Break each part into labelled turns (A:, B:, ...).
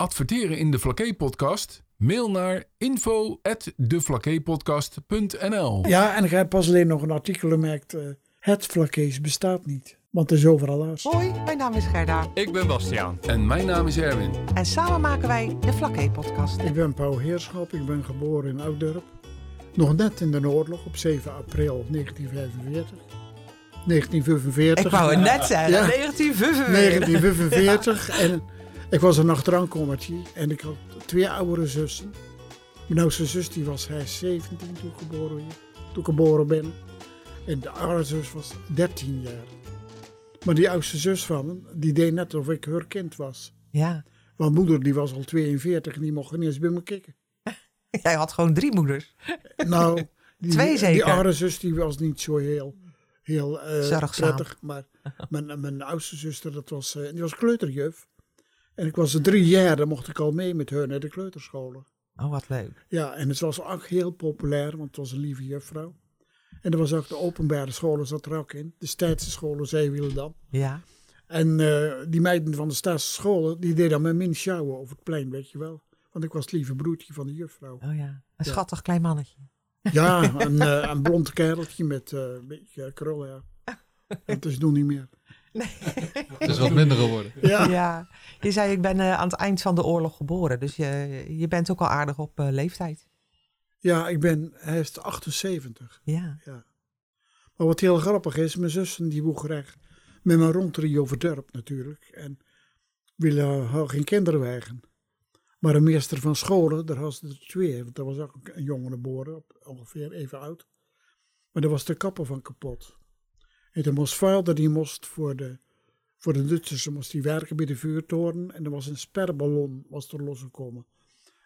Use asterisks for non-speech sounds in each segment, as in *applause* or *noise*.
A: Adverteren in de Vlakke podcast? Mail naar info@devlakkepodcast.nl.
B: Ja, en ik heb pas alleen nog een artikel gemerkt. eh, het Vlakkees bestaat niet. Want het is overal aas.
C: Hoi, mijn naam is Gerda.
D: Ik ben Bastiaan.
A: En mijn naam is Erwin.
C: En samen maken wij de Vlakke-podcast.
B: Ik ben Paul Heerschap, ik ben geboren in Ouddorp. Nog net in de oorlog op 7 april 1945. 1945.
C: Ik wou het net zeggen,
B: Ja.
C: 1945.
B: 1945. En ik was een achteraankommertje. En ik had twee oudere zussen. Mijn oudste zus die was hij 17 toen, geboren, toen ik geboren ben. En de oudere zus was 13 jaar. Maar die oudste zus van hem, die deed net of ik haar kind was.
C: Ja,
B: Want moeder die was al 42 en die mocht niet eens bij me kijken. *laughs*
C: jij had gewoon drie moeders.
B: Nou, *laughs* die,
C: Twee
B: Die
C: zeker?
B: andere zus die was niet zo heel, heel
C: Zorgzaam.
B: prettig. Maar *laughs* mijn, mijn oudste zuster, dat was, eh, die was kleuterjuf. En ik was er drie jaar, dan mocht ik al mee met haar naar de kleuterscholen.
C: Oh, wat leuk.
B: Ja, en het was ook heel populair, want het was een lieve juffrouw. En er was ook de openbare scholen zat er ook in. De Staatse scholen, Zeewiel dan.
C: Ja,
B: En eh, die meiden van de Staatse scholen, die deden dan met min sjouwen over het plein, weet je wel. Want ik was het lieve broertje van de juffrouw.
C: oh ja. Een schattig klein mannetje.
B: Ja, *laughs* een, eh, een blond kereltje met eh, een beetje krullen. Ja. *laughs* Dat is nu niet meer.
D: Het is wat minder geworden.
B: Ja,
C: Ja, je zei ik ben eh, aan het eind van de oorlog geboren. Dus je, je bent ook al aardig op eh, leeftijd.
B: ja ik ben, hij is 78.
C: Ja,
B: Maar wat heel grappig is, mijn zussen die woegen graag met me rond over dorp natuurlijk. En willen haar geen kinderen weigeren. Maar een meester van scholen, daar was er twee. Want er was ook een jongen geboren, ongeveer even oud. Maar daar was de kapper van kapot. En toen moest vader, die moest voor de, voor de Duitsers moest die werken bij de vuurtoren. En er was een sperballon was er losgekomen.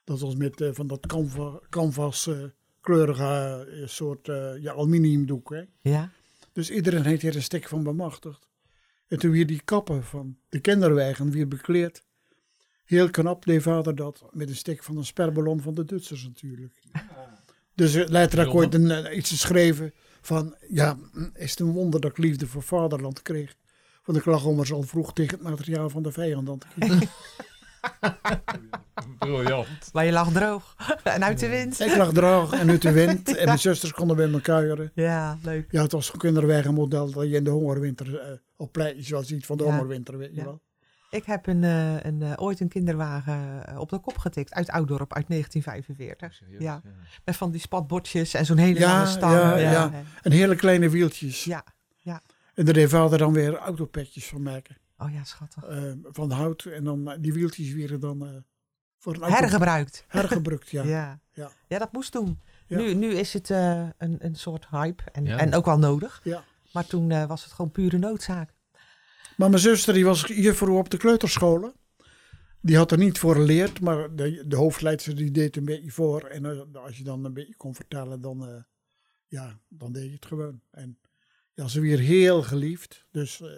B: Dat was met eh, van dat canva, canvas eh, kleurige eh, soort eh, ja, aluminiumdoek. Hè?
C: ja.
B: Dus iedereen heeft hier een stuk van bemachtigd. En toen weer die kappen van de kinderwegen weer bekleed. Heel knap deed vader dat met een stuk van een sperballon van de Duitsers natuurlijk. Dus uh, later heb ik ooit een, iets geschreven van, ja, is het een wonder dat ik liefde voor vaderland kreeg. Want ik lag ommers al vroeg tegen het materiaal van de vijand aan te. *laughs*
D: Briljant.
C: Maar je lag droog. en uit de wind.
B: ik lag droog en uit de wind en mijn zusters konden bij me kuieren.
C: Ja, leuk.
B: Ja, het was een kinderwegenmodel dat je in de hongerwinter eh, op pleintjes wel ziet van de
C: Ja.
B: hongerwinter, weet je
C: Ja.
B: wel.
C: Ik heb een, eh, een, eh, ooit een kinderwagen eh, op de kop getikt uit Ouddorp uit 1945. Ja. Met van die spatbordjes en zo'n hele
B: Ja,
C: lange stang.
B: ja, ja. En hele kleine wieltjes.
C: Ja.
B: En daar deed vader dan weer autopetjes van maken.
C: Oh ja, schattig.
B: van hout. En dan die wieltjes werden dan eh, voor een auto
C: Hergebruikt. *laughs*
B: hergebruikt. Ja.
C: Ja.
B: Ja.
C: Ja. dat moest toen.
B: Ja.
C: Nu, nu is het eh, een, een soort hype en,
D: Ja.
C: en ook wel nodig.
B: Ja.
C: Maar toen eh, was het gewoon pure noodzaak.
B: Maar mijn zuster die was juffrouw op de kleuterscholen. Die had er niet voor geleerd, maar de, de hoofdleidster die deed een beetje voor. En eh, als je dan een beetje kon vertellen, dan, eh, ja, dan deed je het gewoon. En ja, ze weer heel geliefd. Dus eh,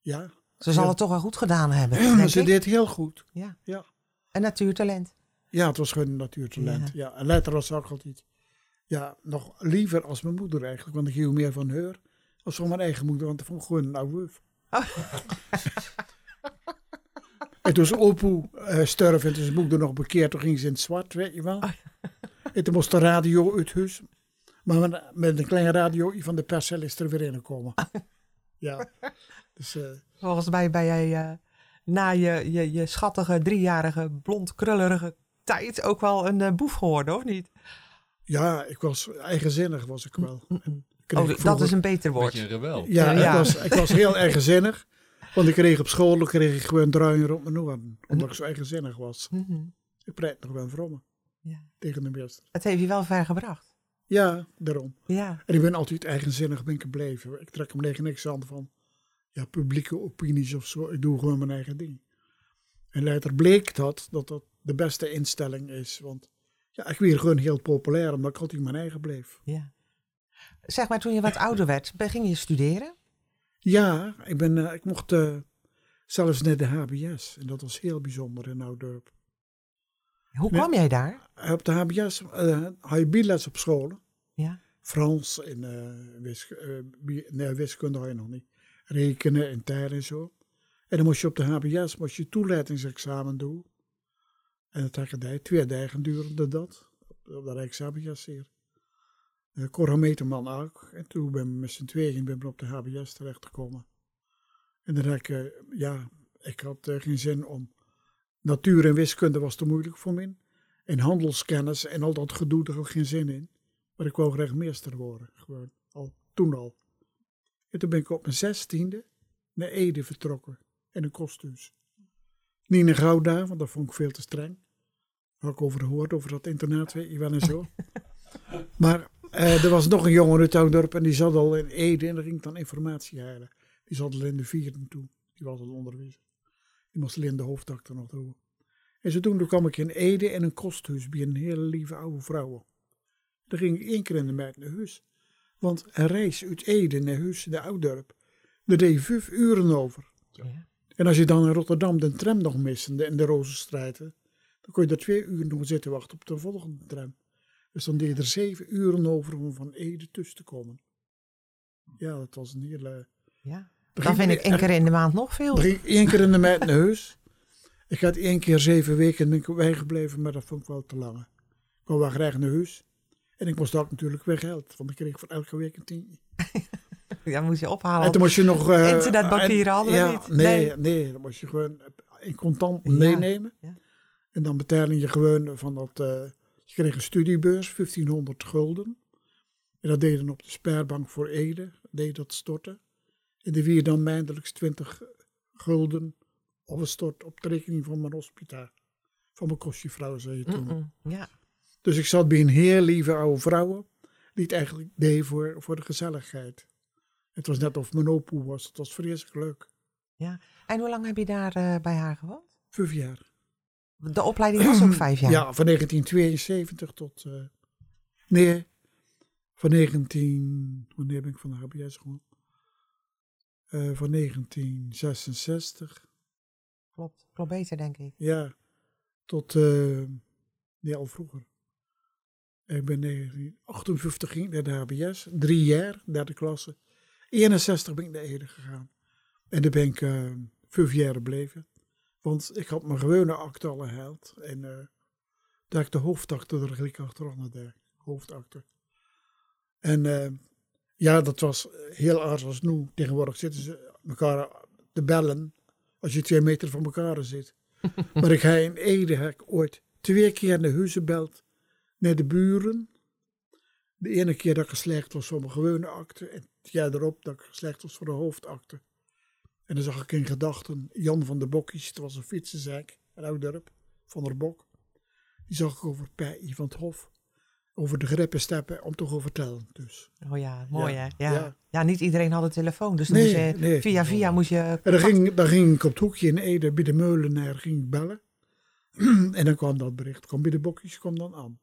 B: ja,
C: Ze zal
B: Ja.
C: het toch wel goed gedaan hebben. *clears throat*
B: ze
C: ik.
B: deed heel goed.
C: Ja.
B: Ja.
C: Een natuurtalent.
B: Ja, het was gewoon een natuurtalent. Ja. En later was ze ook altijd ja, nog liever als mijn moeder eigenlijk. Want ik hield meer van haar als van mijn eigen moeder. Want ik vond gewoon een oude.
C: Oh.
B: en toen ze opoe eh sterf en toen zijn moeder nog bekeerd, toen ging ze in het zwart, weet je wel.
C: Oh.
B: En toen moest de radio uit huis. Maar met, met een kleine radio van de percel is er weer in gekomen. ja. Dus eh,
C: Volgens mij ben jij eh, na je, je, je schattige driejarige blond krullerige tijd ook wel een eh, boef geworden, of niet?
B: ja, ik was eigenzinnig was ik wel. Kreeg *laughs*
C: Oh,
B: ik
C: dat
B: vroeger-
C: is een beter woord.
D: Beetje een rebel.
B: Ja,
C: Ja.
B: Ik, was, ik was heel eigenzinnig. Want ik kreeg op school kreeg ik gewoon druier op mijn oren. Omdat ik zo eigenzinnig was.
C: Mhm.
B: Ik pleit nog wel vrommen
C: Ja.
B: tegen de meester.
C: Het heeft je wel ver gebracht.
B: Ja, daarom.
C: Ja.
B: En ik ben altijd eigenzinnig ben ik gebleven. Ik trek hem tegen niks aan van ja, publieke opinies of zo. Ik doe gewoon mijn eigen ding. En later bleek dat, dat dat de beste instelling is. Want ja, ik werd gewoon heel populair omdat ik altijd mijn eigen bleef.
C: ja. Zeg maar, toen je wat ouder werd, ging je studeren?
B: Ja, ik, ben, eh, ik mocht eh, zelfs naar de HBS. En dat was heel bijzonder in Ouddorp.
C: Hoe kwam jij daar?
B: Op de HBS eh had je biles op scholen.
C: Ja.
B: Frans en eh, wisk, eh, nee, wiskunde had je nog niet. Rekenen en tijden en zo. En dan moest je op de HBS moest je toelatingsexamen doen. En dat had ik twee dagen duurde dat. Op, de Rijkshabias hier. Uh, Cor Meterman ook. En toen ben ik met z'n tweeën ben ik op de HBS terechtgekomen. En dan had ik, uh, ja, ik had uh, geen zin om. Natuur en wiskunde was te moeilijk voor me. En handelskennis en al dat gedoe, daar had ik geen zin in. Maar ik wou graag meester worden, gewoon, al, toen al. En toen ben ik op mijn zestiende naar Ede vertrokken, in een kosthuis. Niet in Gouda, want dat vond ik veel te streng. Had ik over gehoord, over dat internaat, weet je wel en zo. *laughs* maar uh, er was nog een jongen uit Oudorp en die zat al in Ede en daar ging ik dan informatie halen. Die zat al in de vierde toe, die was al onderwezen. Die moest alleen de hoofdakte nog doen. En zodoende kwam ik in Ede in een kosthuis bij een hele lieve oude vrouw. Daar ging ik één keer in de maand naar huis. Want een reis uit Ede naar huis, de Ouddorp, daar deed vijf uren over. Ja. En als je dan in Rotterdam de tram nog mist in de, Rozenstraten, dan kon je daar twee uur nog zitten wachten op de volgende tram. Dus dan deed er zeven uren over om van Ede tussen te komen. Ja, dat was een hele...
C: Ja, dan vind ik één keer in de maand nog veel.
B: Één keer in de maand naar huis. Ik had één keer zeven weken en ben ik maar dat vond ik wel te lang. Ik wou wel graag naar huis. En ik moest ook natuurlijk weer geld, want ik kreeg voor elke week een tientje. *laughs*
C: ja, moest je ophalen.
B: En toen moest je nog... Uh,
C: Internetbankieren hadden
B: ja,
C: we niet.
B: Nee, nee, nee, dan moest je gewoon in contant meenemen.
C: Ja.
B: En dan betaalde je gewoon van dat... Uh, je kreeg een studiebeurs, 1500 gulden. En dat dan op de spaarbank voor Ede, deed dat storten. En die weer dan maandelijks 20 gulden of een stort op de rekening van mijn hospitaal. Van mijn kostjevrouw, zei je toen.
C: Mm -mm, ja.
B: Dus ik zat bij een heel lieve oude vrouw, die het eigenlijk deed voor, voor de gezelligheid. Het was net of mijn opoe was, het was vreselijk leuk.
C: Ja, en hoe lang heb je daar uh, bij haar gewoond?
B: Vijf jaar.
C: De opleiding was ook vijf jaar?
B: Ja, van 1972 tot... Uh, nee, van 19... Wanneer ben ik van de HBS gewoon? Uh, van 1966.
C: Klopt, klopt beter denk ik.
B: Ja, tot... Uh, nee, al vroeger. Ik ben 1958 ging naar de HBS, drie jaar, derde klasse. 61 ben ik naar Ede gegaan. En daar ben ik vijf jaar gebleven. Want ik had mijn gewone akte al gehaald. En uh, daar ik de hoofdakte, daar ging ik achteraan de hoofdakte. En uh, ja, dat was heel aardig als nu. Tegenwoordig zitten ze elkaar te bellen als je twee meter van elkaar zit. *laughs* maar ik ga in Ede, heb ik ooit twee keer naar huis gebeld naar de buren. De ene keer dat ik geslecht was voor mijn gewone akte. En het jaar erop dat ik geslecht was voor de hoofdakte. En dan zag ik in gedachten Jan van de Bokjes. Het was een fietsenzaak, een Oudorp, van der Bok. Die zag ik over Pij van het Hof. Over de greppen steppen om te gaan vertellen. Dus.
C: Oh ja, mooi
B: Ja,
C: hè? Ja.
B: ja.
C: Ja. niet iedereen had een telefoon. Dus dan
B: Nee,
C: moest je,
B: nee.
C: via via moest je...
B: En dan ging, dan ging ik op het hoekje in Ede bij de meulenaar ging ik bellen. *clears throat* en dan kwam dat bericht. Kwam bij de bokjes, kwam dan aan.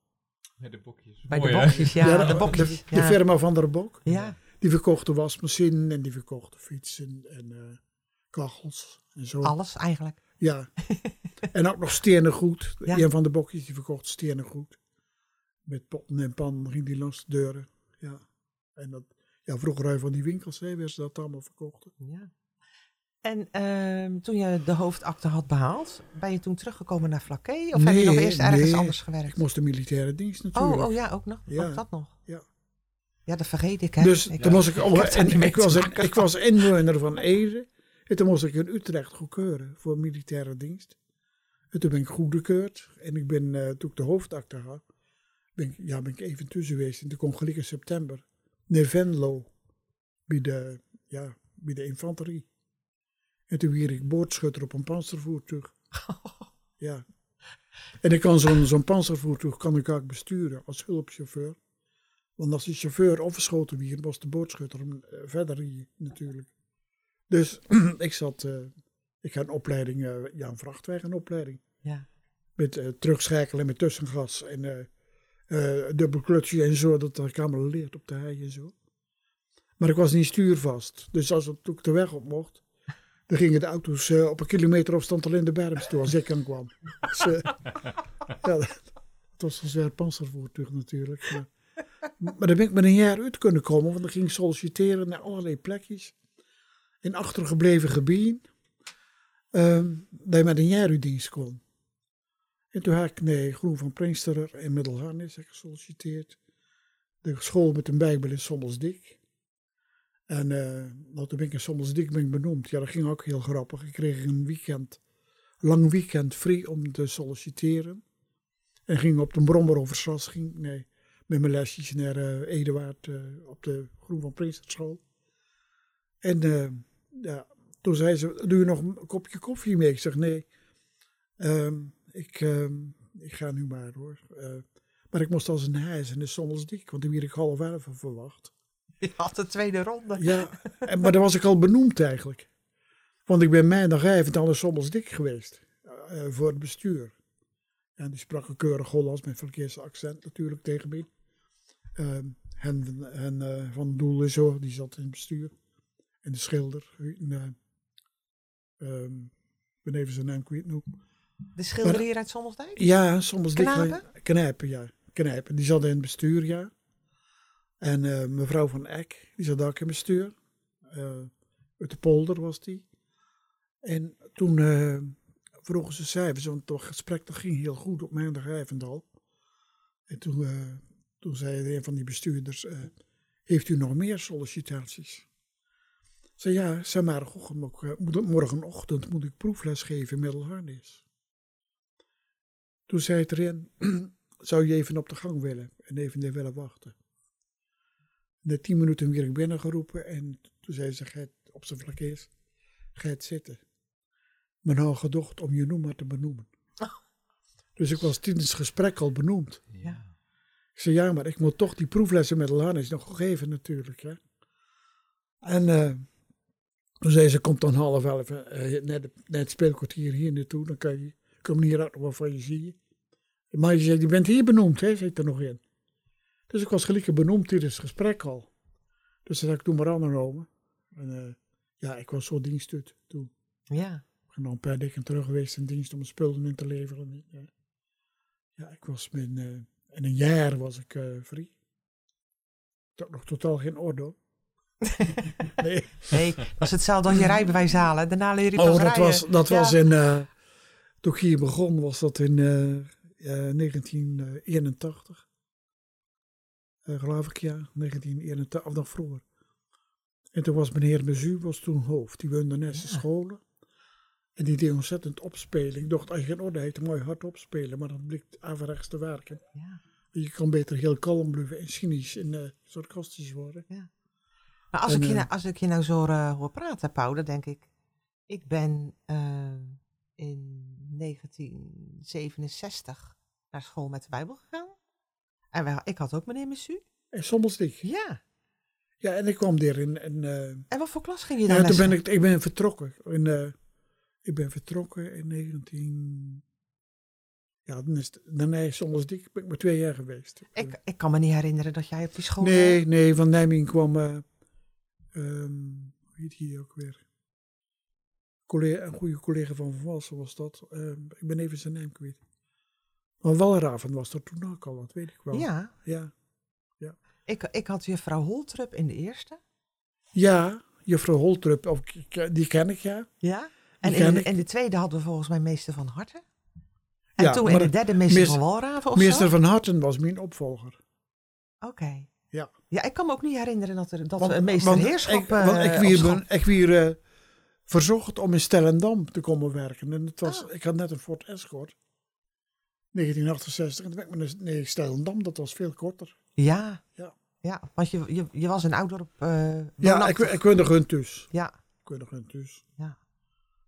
D: Ja, de bokjes.
C: Bij
D: Mooi,
C: de
D: hè?
C: bokjes, ja, de
B: de,
C: bokjes.
B: de
C: ja.
B: firma van der Bok.
C: ja,
B: Die verkochten wasmachine en die verkochten fietsen en eh, kachels en zo.
C: alles eigenlijk.
B: Ja. *laughs* en ook nog stenen goed.
C: Ja.
B: Een van de bokjes die verkocht stenen goed. Met potten en pannen ging die langs de deuren. Ja. En dat, ja, vroeger uit van die winkels hè, werden ze dat allemaal verkochten.
C: Ja. En ehm, toen je de hoofdakte had behaald, ben je toen teruggekomen naar Flaké? Of heb je nog eerst ergens
B: nee.
C: anders
B: Ik
C: gewerkt?
B: moest de militaire dienst natuurlijk.
C: Oh, oh ja, ook nog.
B: Ja.
C: Ook dat nog.
B: Ja.
C: Ja, dat vergeet ik. Hè.
B: Dus
C: ik,
B: toen moest ik, oh, en ik, was ik was inwoner van Ede. En toen moest ik in Utrecht goedkeuren voor militaire dienst. En toen ben ik goedgekeurd. En ik ben, eh, toen ik de hoofdakte had, ben ik, ja, ben ik even tussen geweest. En toen kon gelijk in september naar Venlo. Bij de, ja, bij de infanterie. En toen werd ik boordschutter op een panzervoertuig. *laughs* Ja. En ik kan zo'n zo'n panzervoertuig kan ik ook besturen als hulpchauffeur. Want als de chauffeur afgeschoten werd, was de bootschutter hem eh, verder rijden, natuurlijk. Dus *clears throat* ik zat, eh, ik ga een opleiding, eh, ja een vrachtwagenopleiding.
C: Ja.
B: Met eh, terugschakelen met tussengas en eh eh, dubbel klutsje en zo, dat ik allemaal leert op de hei en zo. Maar ik was niet stuurvast. Dus als het, ik de weg op mocht, dan gingen de auto's op een kilometer afstand al in de berms toe als ik aankwam. Dus, *laughs* ja, dat, het was een zwaar panzervoertuig natuurlijk. Maar, maar dan ben ik met een jaar uit kunnen komen, want dan ging ik solliciteren naar allerlei plekjes. In achtergebleven gebieden, ehm, dat je met een dienst kon. En toen heb ik nee, Groen van Pinkster in Middelharnis gesolliciteerd. De school met een bijbel in Sommelsdik. En nou, toen ben ik in Sommelsdik ben ik benoemd. Ja, dat ging ook heel grappig. Ik kreeg een weekend, lang weekend free om te solliciteren. En ging op de Brommer over Sas, ging, nee, met mijn lesjes naar eh, Eduard eh, op de Groen van Prinserschool. En eh, ja, toen zei ze, doe je nog een kopje koffie mee? Ik zeg, nee, Ehm, ik, ehm, ik ga nu maar hoor. Eh, maar ik moest als een huis en de soms dik, want die werd ik half elf verwacht.
C: Je had de tweede ronde.
B: Ja, en, maar dan was ik al benoemd eigenlijk. Want ik ben maandagavond al in Sommels dik geweest. eh, voor het bestuur. En die sprak een keurig Hollands met Verkeerse accent natuurlijk tegen me. Ehm Hen, hen eh, van Doel en zo, die zat in het bestuur. En de schilder. En, eh, ehm, ik ben even zijn naam kwijt nu.
C: De schilderier uit Sommelsdijk?
B: Ja, soms dik-
C: Knapen?
B: Knijpen, ja. Knijpen. Die zat in het bestuur, ja. En eh, mevrouw van Eck, die zat ook in het bestuur. Eh, uit de polder was die. En toen eh, vroegen ze cijfers, want het gesprek dat ging heel goed op maandagavond al. En toen, toen zei een van die bestuurders, heeft u nog meer sollicitaties? Zei ja, maar, morgenochtend moet ik proefles geven in Middelharnis. Toen zei het erin, *clears throat* zou je even op de gang willen en even er willen wachten. Na tien minuten werd ik binnengeroepen en toen zei ze, gij op zijn vlakkees, het zitten. Men had gedacht om je noem maar te benoemen. *laughs* Dus ik was tijdens het gesprek al benoemd.
C: Ja.
B: Ik zei, ja, maar ik moet toch die proeflessen met Lanis nog geven natuurlijk. Hè. En eh, toen zei ze, komt dan half elf, eh, net, net het speelkwartier hier naartoe, dan kan je, kom hier wat van je zie je. Maar je zei, je bent hier benoemd, hè, zit er nog in. Dus ik was gelijk benoemd tijdens het gesprek al. Dus dat heb ik toen maar aangenomen. En eh, ja, ik was zo dienstuit toen.
C: Ja.
B: Ik ben nog een paar dikken terug geweest in dienst om spullen in te leveren. Ja, ja ik was met, eh, in een jaar was ik eh vrij. Had nog totaal geen orde. *laughs* nee.
C: Nee, was hetzelfde als je rijbewijs halen. Daarna leer je pas
B: Oh, dat
C: rijden.
B: was, dat
C: Ja.
B: was in, eh, toen ik hier begon, was dat in eh, eh, 1981. Eh, geloof ik, ja, 1981, of nog vroeger. En toen was meneer Bezu, was toen hoofd, die woonde de
C: Ja.
B: scholen. En die deed ontzettend opspelen. Ik dacht, als je geen orde heeft, je hard opspelen. Maar dat blijkt averechts te werken.
C: Ja.
B: Je kan beter heel kalm blijven en cynisch en sarcastisch worden.
C: Maar als,
B: En,
C: ik je
B: eh,
C: nou, als ik je nou zo eh, hoor praten, Pauw, dan denk ik... Ik ben eh, in 1967 naar school met de Bijbel gegaan. En wij, ik had ook meneer Messu.
B: En soms.
C: Ja.
B: Ja, en ik kwam daar in... in
C: En wat voor klas ging je dan
B: Ja, toen ben ik, ik ben vertrokken. In, ik ben vertrokken in 19... Ja, dan is daarna Dik ben ik maar twee jaar geweest.
C: Ik, ik kan me niet herinneren dat jij op die school...
B: nee, nee, van Nijmegen kwam... ehm, hoe heet die ook weer? Collega, een goede collega van Van Walsen was dat. Ehm, ik ben even zijn naam kwijt. Maar Walraven was er toen ook al, dat weet ik wel.
C: Ja,
B: Ja,
C: ik, ik had juffrouw Holtrup in de eerste.
B: ja juffrouw Holtrup, of, die ken ik, ja.
C: Ja. En in de, in de tweede hadden we volgens mij meester van Harten. En
B: Ja,
C: toen in de derde meester
B: meester-
C: van Walraven of
B: Meester
C: zo?
B: van Harten was mijn opvolger.
C: Oké.
B: Ja.
C: Ja, ik kan me ook niet herinneren dat, er, dat
B: Want-
C: een meester
B: want
C: heerschap...
B: Ik, want ik
C: eh,
B: ben- ik weer eh, verzocht om in Stellendam te komen werken. En het was,
C: Oh.
B: ik had net een Ford Escort. 1968. En toen ben ik naar nee, Stellendam, dat was veel korter.
C: Ja.
B: Ja.
C: Ja, want je, je, je was in Oudorp uh,
B: Ja, ik, ik woonde thuis.
C: Ja.
B: Ik woonde thuis.
C: Ja.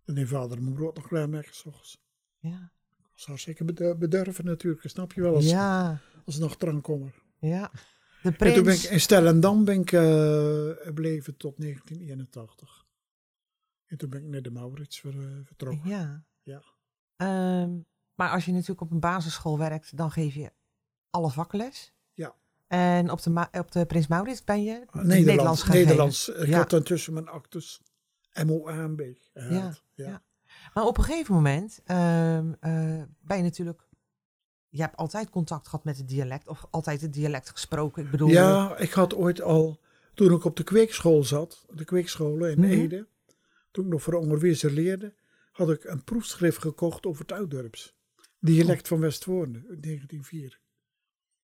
B: En mijn vader en mijn broer nog klaar met s'ochtends.
C: Ja.
B: Dat was hartstikke bedurven natuurlijk, snap je wel, als,
C: Ja.
B: als nog drankommer.
C: Ja. De
B: En
C: prins.
B: toen ben ik in Stellendam ben ik eh, gebleven tot 1981. En toen ben ik naar de Maurits ver, eh, vertrokken.
C: Ja.
B: Ja.
C: Ehm, maar als je natuurlijk op een basisschool werkt, dan geef je alle vakles.
B: Ja.
C: En op de, op de Prins Maurits ben je
B: Nederlands.
C: Nederlands gaan
B: Nederlands.
C: geven.
B: Ik
C: Ja.
B: had dan tussen mijn actes MOAMB gehaald.
C: Ja,
B: Ja.
C: ja. Maar op een gegeven moment ehm, eh, ben je natuurlijk... Je hebt altijd contact gehad met het dialect. Of altijd het dialect gesproken. Ik bedoel...
B: Ja, ik had ooit al, toen ik op de kweekschool zat, de kweekscholen in
C: Mhm.
B: Ede, toen ik nog voor onderwijzer leerde, had ik een proefschrift gekocht over het Oudurps. Dialect van Westvoorne, uit 1904.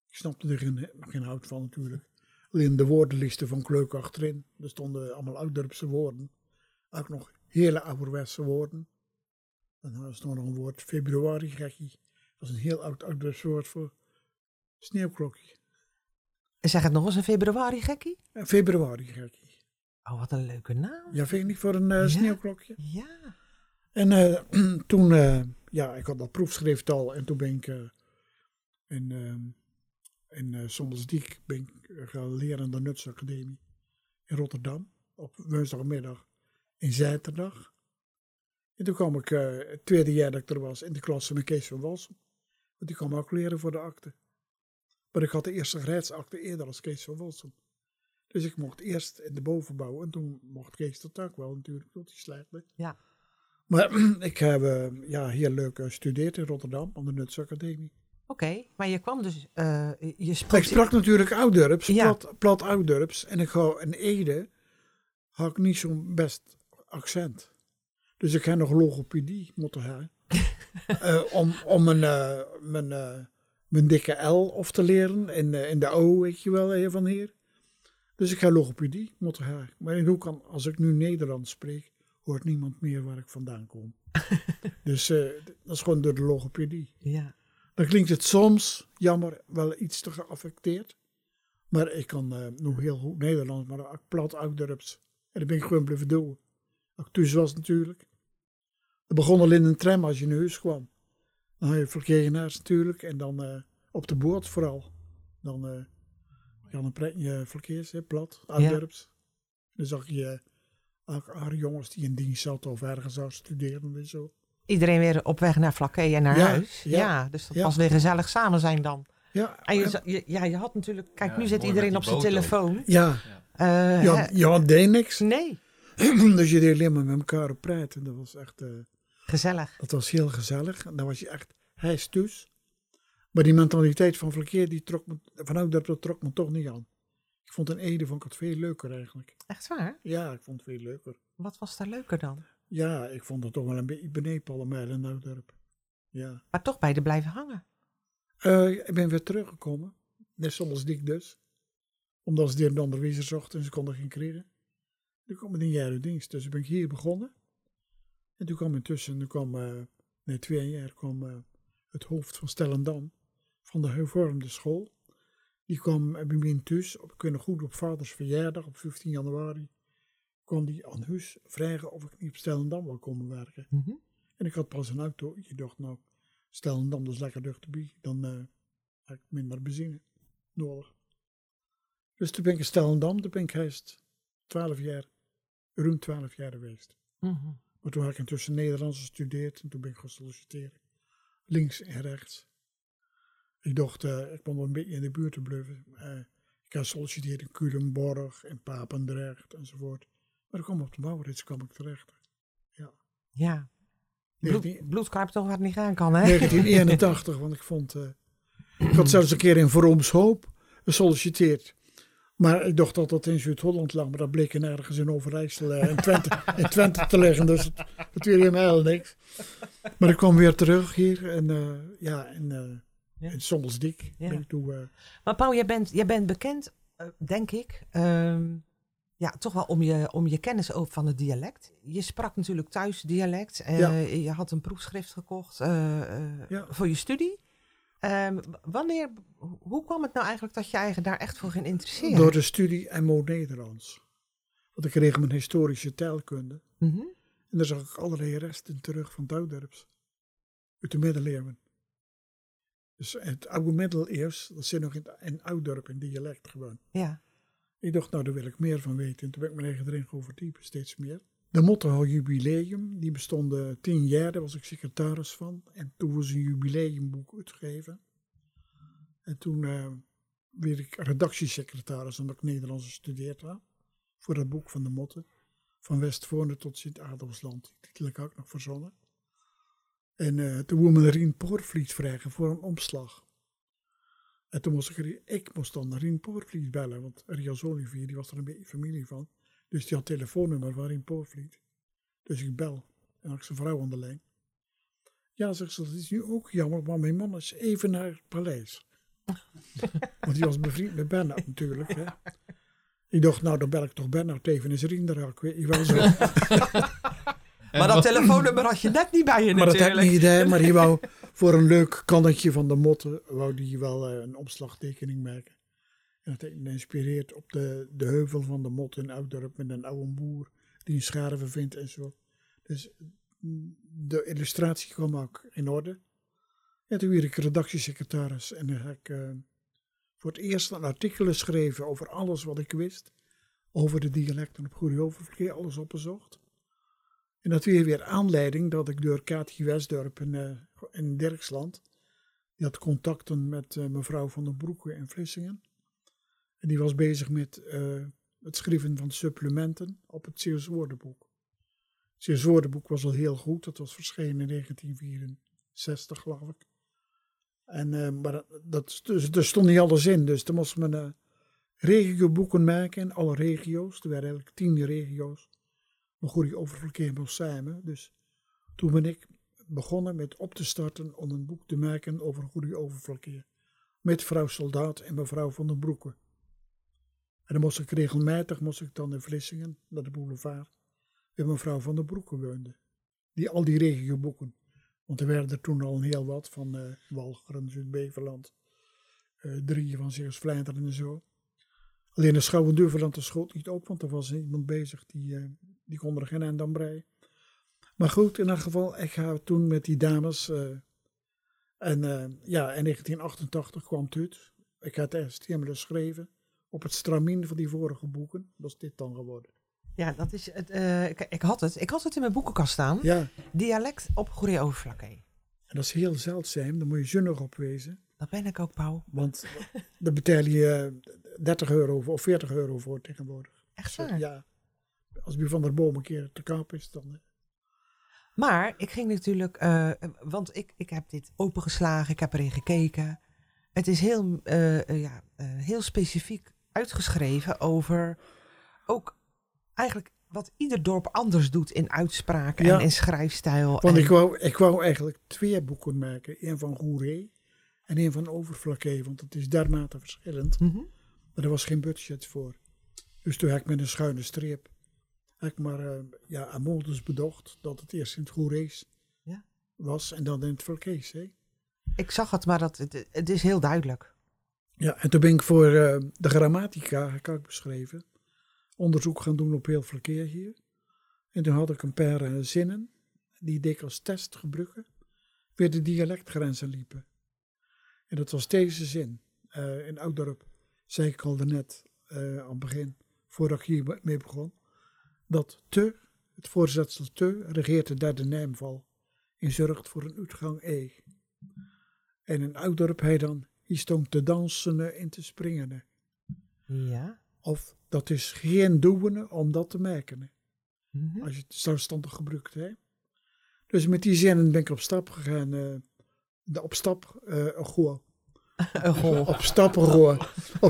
B: Ik snapte er geen, geen hout van natuurlijk. Alleen de woordenlisten van Kleuk achterin. Er stonden allemaal Oud-Dorpse woorden. Ook nog hele ouderwetse woorden. En dan was er nog een woord, februari gekkie. Dat is een heel oud Oud-Dorps woord voor sneeuwklokje.
C: Zeg het nog eens, een februari gekkie?
B: En februari gekkie.
C: Oh, wat een leuke naam.
B: Ja, vind niet voor een eh, sneeuwklokje?
C: Ja.
B: En eh, *clears throat* toen, eh, ja, ik had dat proefschrift al en toen ben ik in, ehm in Sommersdiek ben ik gaan leren aan de Nutsacademie in Rotterdam op woensdagmiddag en zaterdag. En toen kwam ik het tweede jaar dat ik er was in de klas met Kees van Walsum. Want die kwam ook leren voor de akte. Maar ik had de eerste gereedsakte eerder als Kees van Walsum. Dus ik mocht eerst in de bovenbouw en toen mocht Kees dat ook wel natuurlijk, tot hij slechte.
C: Ja.
B: Maar *clears throat* ik heb eh, ja, heel leuk gestudeerd in Rotterdam aan de Nuts Academie.
C: Oké, maar je kwam dus, eh, je sprak...
B: Ik sprak natuurlijk Oud-Durps,
C: Ja.
B: plat, plat Oud-Durps. En ik ga in Ede had ik niet zo'n best accent. Dus ik heb nog logopedie moeten hebben. Eh, om om mijn, eh, mijn, eh, mijn dikke L of te leren. In, in de O, weet je wel, heer van hier. Dus ik heb logopedie moeten hebben. Maar hoe kan, als ik nu Nederlands spreek, hoort niemand meer waar ik vandaan kom. *laughs* dus dat is gewoon door de logopedie.
C: Ja.
B: Dan klinkt het soms, jammer, wel iets te geaffecteerd. Maar ik kan nog heel goed Nederlands, maar ook plat Oud-Dorps. En dat ben ik gewoon blijven doen. Thuis was natuurlijk. Het begon al in een tram als je naar huis kwam. Dan had je verkeerenaars natuurlijk. En dan eh, op de boord vooral. Dan eh ja, dan praat je verkeers, hè, plat, Oud-Dorps. Dan zag je eh, oude jongens die in dienst zaten of ergens zou studeren en zo.
C: Iedereen weer op weg naar Flakkee en naar
B: Ja,
C: huis. Ja,
B: ja,
C: dus dat
B: ja.
C: was weer gezellig samen zijn dan.
B: Ja,
C: En je, je- ja, je had natuurlijk... Kijk,
D: Ja,
C: nu zit iedereen op zijn
D: ook.
C: telefoon.
B: ja,
C: Eh,
B: ja,
C: hè?
B: ja, deed niks.
C: Nee, *clears throat*
B: dus je deed alleen maar met elkaar op praten. Dat was echt, eh,
C: gezellig.
B: dat was heel gezellig. En dan was je echt hijs thuis. Maar die mentaliteit van verkeer, die trok me, vanuit dat trok me toch niet aan. Ik vond in Ede vond ik het veel leuker eigenlijk.
C: Echt waar?
B: Ja, ik vond het veel leuker.
C: Wat was daar leuker dan?
B: Ja, ik vond het toch wel een beetje beneden Palmijl en. Ja.
C: Maar toch beide blijven hangen.
B: Eh, ik ben weer teruggekomen. Net zoals dik dus. Omdat ze die een onderwijzer zochten en ze konden geen krijgen. Toen kwam ik een jaar uit dienst. Dus ben ik hier begonnen. En toen kwam intussen, toen kwam, na twee jaar, kwam eh, het hoofd van Stellendam. Van de hervormde school. Die kwam bij mij in thuis. Op, ik nog goed op vaders verjaardag op 15 januari. kwam die aan huis vragen of ik niet op Stellendam wil komen werken.
C: Mhm.
B: En ik had pas een auto. Je dacht, nou, Stellendam dat is lekker dichterbij. Dan eh heb ik minder benzine nodig. Dus toen ben ik in Stellendam, toen ben ik eerst 12 jaar, ruim 12 jaar geweest.
C: Mhm.
B: Maar toen had ik intussen Nederlands gestudeerd en toen ben ik gaan solliciteren. Links en rechts. Ik dacht, ik kon wel een beetje in de buurt te blijven. Ik had gesolliciteerd in Culemborg en Papendrecht enzovoort. Maar ik kwam op de Maurits kwam ik terecht.
C: Ja.
B: 19
C: bloed kruipt toch het niet gaan kan, hè?
B: 1981, want ik vond... eh, ik had zelfs een keer in Vroomshoop gesolliciteerd. Maar ik dacht dat dat in Zuid-Holland lag, maar dat bleek in ergens in Overijssel eh, in, Twente, in Twente te liggen. Dus het, het weer helemaal niks. Maar ik kwam weer terug hier en eh, ja, in, eh
C: Ja.
B: in.
C: Ja.
B: Ben ik eh,
C: Maar Paul, jij bent, jij bent bekend, eh, denk ik, ehm, ja, toch wel om je, om je kennis ook van het dialect. Je sprak natuurlijk thuis dialect. eh,
B: Ja.
C: Je had een proefschrift gekocht eh, eh, voor je studie. Ehm, wanneer, hoe kwam het nou eigenlijk dat je eigen daar echt voor ging interesseren?
B: door de studie MO Nederlands. Want ik kreeg mijn historische taalkunde.
C: Mhm.
B: En daar zag ik allerlei resten terug van Duidorps. Uit de middeleeuwen. Dus het oude middeleeuws, dat zit nog in, in Ouddorp in dialect gewoon.
C: Ja.
B: Ik dacht, nou, daar wil ik meer van weten. En toen ben ik mijn eigen erin gaan verdiepen, steeds meer. De Motto Jubileum, die bestond eh, tien jaar, daar was ik secretaris van. En toen was een jubileumboek uitgegeven. En toen eh werd ik redactiesecretaris, omdat ik Nederlands gestudeerd had. Voor dat boek van de Motte. Van Westvoorne tot Sint-Adelsland. Die titel ik ook nog verzonnen. En eh, toen moest me Rien vragen voor een omslag. En toen moest ik, ik moest dan Rien Poorvliet bellen, want Rias Olivier, die was er een beetje familie van. Dus die had telefoonnummer van Rien Poorvliet. Dus ik bel en had ik zijn vrouw aan de lijn. Ja, zegt ze, dat is nu ook jammer, maar mijn man is even naar het paleis. *laughs* Want die was bevriend met Bernard natuurlijk. Hè. Ik dacht, nou dan bel ik toch Bernard even in zijn vriendenrak. Weet je wel zo. *laughs*
C: Maar dat telefoonnummer had je net niet bij je
B: Maar dat had
C: natuurlijk.
B: ik niet, hè. Maar die wou *laughs* voor een leuk kannetje van de motten, wou die wel eh, een opslagtekening maken. En dat inspireert op de, de heuvel van de mot in Oudorp met een oude boer die een scherven vindt en zo. Dus mm, de illustratie kwam ook in orde. En toen werd ik redactiesecretaris en dan heb ik eh, voor het eerst een artikel geschreven over alles wat ik wist. Over de dialecten op Goede Oververkeer, alles opgezocht. En dat weer weer aanleiding dat ik door Kaatje Westdorp in, eh, in Dirksland, die had contacten met eh, mevrouw van den Broeke in Vlissingen. Die was bezig met eh, het schrijven van supplementen op het Zeeuws woordenboek. Het Zeeuws woordenboek was al heel goed, dat was verschenen in 1964 geloof ik. En, eh, maar dat, dus, er stond niet alles in, dus er moest men eh regioboeken maken in alle regio's. Er waren eigenlijk tien regio's een goede oververkeer moest samen. Dus toen ben ik begonnen met op te starten om een boek te maken over goede oververkeer. Met vrouw Soldaat en mevrouw van den Broeke. En dan moest ik regelmatig moest ik dan in Vlissingen, naar de boulevard, met mevrouw van den Broeke woonde. Die al die regioboeken. Want er werden er toen al heel wat van eh Walcheren, Zuid-Beverland, eh drie van Zeeuws-Vlaanderen en zo. Alleen de Schouwen-Duiveland de schoot niet op, want er was iemand bezig die, eh, die kon er geen eind aan breien. Maar goed, in elk geval, ik ga toen met die dames. en ja, in 1988 kwam het uit. Ik had eerst helemaal geschreven op het stramien van die vorige boeken. Dat is dit dan geworden.
C: Ja, dat is het. eh, ik, ik had het. Ik had het in mijn boekenkast staan.
B: Ja,
C: Dialect op Goede Overflakke.
B: en dat is heel zeldzaam. Daar moet je zinnig op wezen.
C: Dat ben ik ook, Pauw.
B: Want daar betaal je eh, 30 euro of 40 euro voor tegenwoordig.
C: Echt waar.
B: ja, als bij Van der Boom een keer te koop is, dan... eh,
C: Maar ik ging natuurlijk, eh, want ik, ik heb dit opengeslagen, ik heb erin gekeken. Het is heel, eh, eh, ja, eh, heel specifiek uitgeschreven over ook eigenlijk wat ieder dorp anders doet in uitspraak
B: Ja.
C: en in schrijfstijl.
B: Want
C: en,
B: ik wou, ik wou eigenlijk twee boeken maken. Eén van Goeree en één van Overflakke. Want het is dermate verschillend.
C: Mhm.
B: Maar er was geen budget voor. Dus toen heb ik met een schuine streep. Heb ik maar eh, ja, aan Molders bedacht dat het eerst in het Goerees
C: Ja.
B: was. En dan in het Vlakees.
C: Ik zag het, maar dat, het, het is heel duidelijk.
B: Ja, en toen ben ik voor eh, de grammatica, heb ik beschreven, onderzoek gaan doen op heel verkeer hier. En toen had ik een paar eh, zinnen, die ik als test gebruiken, weer de dialectgrenzen liepen. En dat was deze zin. Eh, in Oudorp zei ik al daarnet aan het begin, voordat ik hiermee begon, dat te, het voorzetsel te, regeert de derde naamval en zorgt voor een uitgang e. En in Oudorp hij dan, hier stond te dansen en te springen.
C: Ja.
B: Of dat is geen doen om dat te merken.
C: Mhm.
B: Als je het zelfstandig gebruikt. Hè? Dus met die zinnen ben ik op stap gegaan. eh, de op stap, eh goh. *laughs*
C: Een golf.
B: Op stappen op.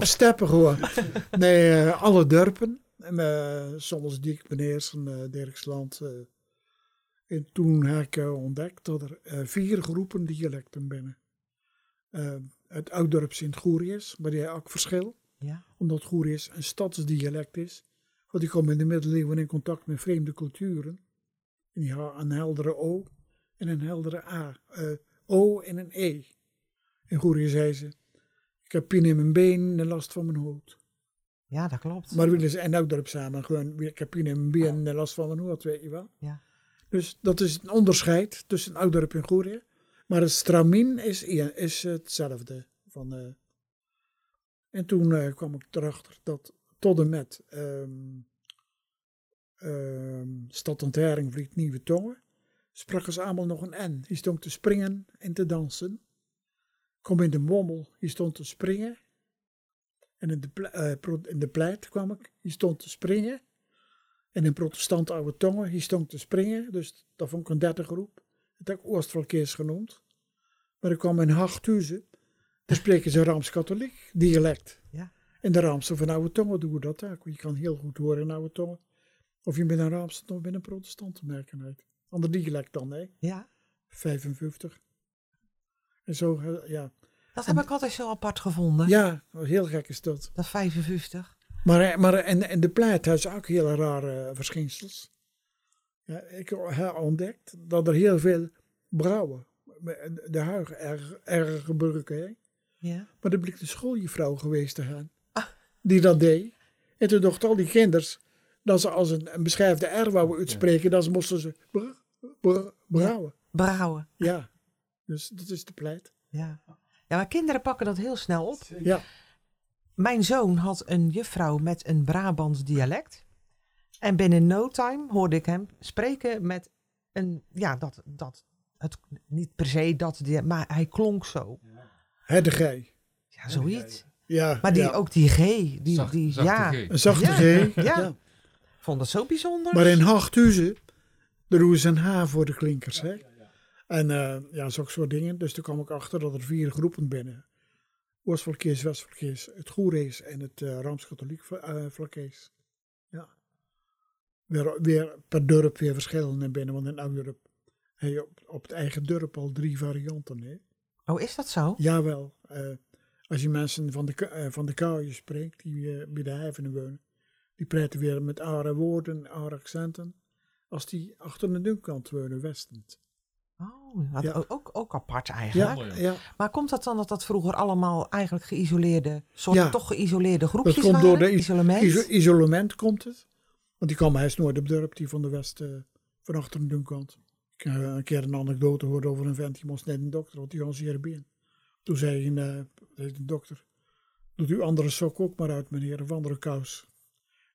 B: Nee, eh, alle dorpen. En, eh, soms Diek, Beneersen, eh Dirksland. eh. en toen heb ik eh, ontdekt dat er eh, vier groepen dialecten binnen. Het Ouddorp Sint-Goerie is, maar die heeft ook verschil.
C: Ja.
B: Omdat Goeries een stadsdialect is. Want die komen in de middeleeuwen in contact met vreemde culturen. En die hebben een heldere O en een heldere A. eh, o en een E. En Goerie zei ze, ik heb pijn in mijn been en last van mijn hoofd.
C: ja, dat klopt.
B: Maar willen ze en Oudorp samen gewoon, ik heb pijn in mijn been en last van mijn hoofd, weet je wel.
C: Ja.
B: Dus dat is een onderscheid tussen Oudorp en Goerie. Maar het stramien is, is hetzelfde. Van, eh, en toen eh, kwam ik erachter dat tot en met Stad Ontharing Vliet Nieuwe Tongen spraken ze allemaal nog een N. Die stond te springen en te dansen. Kom in de Mommel, die stond te springen. En in de, pro- in de pleit kwam ik, die stond te springen. En in protestant oude tongen, die stond te springen. Dus dat vond ik een derde groep. Dat heb ik Oostvalkeers genoemd. Maar ik kwam in Hachthuizen. Daar spreken ze Raams-Katholiek dialect.
C: Ja.
B: En de Raamse van oude tongen doen we dat ook. Je kan heel goed horen in oude tongen. Of je bent een Raamse of bent een protestant te merken uit. Ander dialect dan, hè.
C: Ja.
B: 55. En zo, eh, ja.
C: Dat heb ik altijd zo apart gevonden.
B: Ja, heel gek is dat.
C: Dat 55.
B: Maar, eh, maar en, en de pleit heeft ook hele rare verschijnsels. Ja, ik heb ontdekt dat er heel veel brouwen, de huig erg, erg gebruiken.
C: Ja.
B: Maar er bleek de schooljuffrouw geweest te gaan.
C: Ah.
B: Die dat deed. En toen dachten al die kinders dat ze als een, een beschrijfde R wouden uitspreken, dan moesten ze br- br- brouwen.
C: Brouwen.
B: Ja. Dus dat is de pleit.
C: Ja. ja, maar kinderen pakken dat heel snel op.
B: Ja.
C: Mijn zoon had een juffrouw met een Brabants dialect. En binnen no time hoorde ik hem spreken met een, ja, dat, dat, het, niet per se dat, die- maar hij klonk zo.
B: Hè, de gij.
C: Ja, zoiets.
B: Ja.
C: Maar die,
B: ja.
C: ook die G, die,
D: Zacht-
C: die
D: zachte
C: ja,
D: G.
B: Een zachte
C: Ja,
B: G.
C: ja.
B: ja.
C: vond dat zo bijzonder.
B: Maar in Hachthuizen, daar doen ze een H voor de klinkers. Hè? En eh, ja, zulke soort dingen. Dus toen kwam ik achter dat er vier groepen binnen. Oostvlakees, Westvlakees, het Goerees en het uh, Rooms-Katholiek uh, Vlakees. Weer, weer per dorp weer verschillende binnen. Want in elk dorp heb je op, op het eigen dorp al drie varianten. Hè?
C: Oh, is dat zo?
B: Jawel. eh als je mensen van de, ka- eh, van de kaaien spreekt, die eh, bij de heivenen wonen, die praten weer met andere woorden, andere accenten, als die achter de dunkkant wonen, westend.
C: Oh,
B: Ja.
C: ook, ook, apart eigenlijk.
B: Ja, ja.
C: Maar komt dat dan dat dat vroeger allemaal eigenlijk geïsoleerde, soort
B: Ja.
C: toch geïsoleerde groepjes
B: dat komt
C: waren?
B: door de is-
C: isolement.
B: iso- isolement komt het. Want die kwam hij is nooit op dorp, die van de west, eh, van achter de dunkkant. Ik heb een keer een anekdote gehoord over een vent, die moest net een dokter, want die was zeer been. Toen zei een, eh, de dokter, doet uw andere sok ook maar uit meneer, of andere kous.